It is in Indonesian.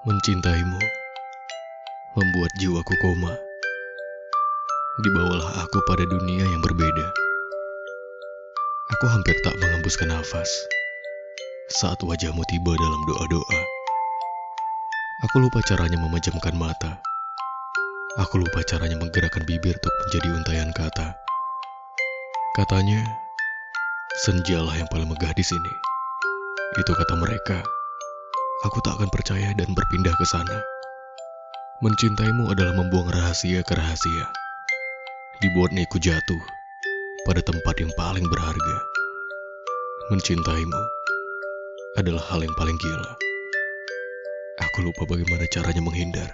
Mencintaimu membuat jiwaku koma. Dibawalah aku pada dunia yang berbeda. Aku hampir tak mengembuskan nafas saat wajahmu tiba dalam doa-doa. Aku lupa caranya memejamkan mata. Aku lupa caranya menggerakkan bibir untuk menjadi untayan kata. Katanya, senjalah yang paling megah di sini. Itu kata mereka. Aku tak akan percaya dan berpindah ke sana. Mencintaimu adalah membuang rahasia ke rahasia. Dibuatnya ku jatuh pada tempat yang paling berharga. Mencintaimu adalah hal yang paling gila. Aku lupa bagaimana caranya menghindar.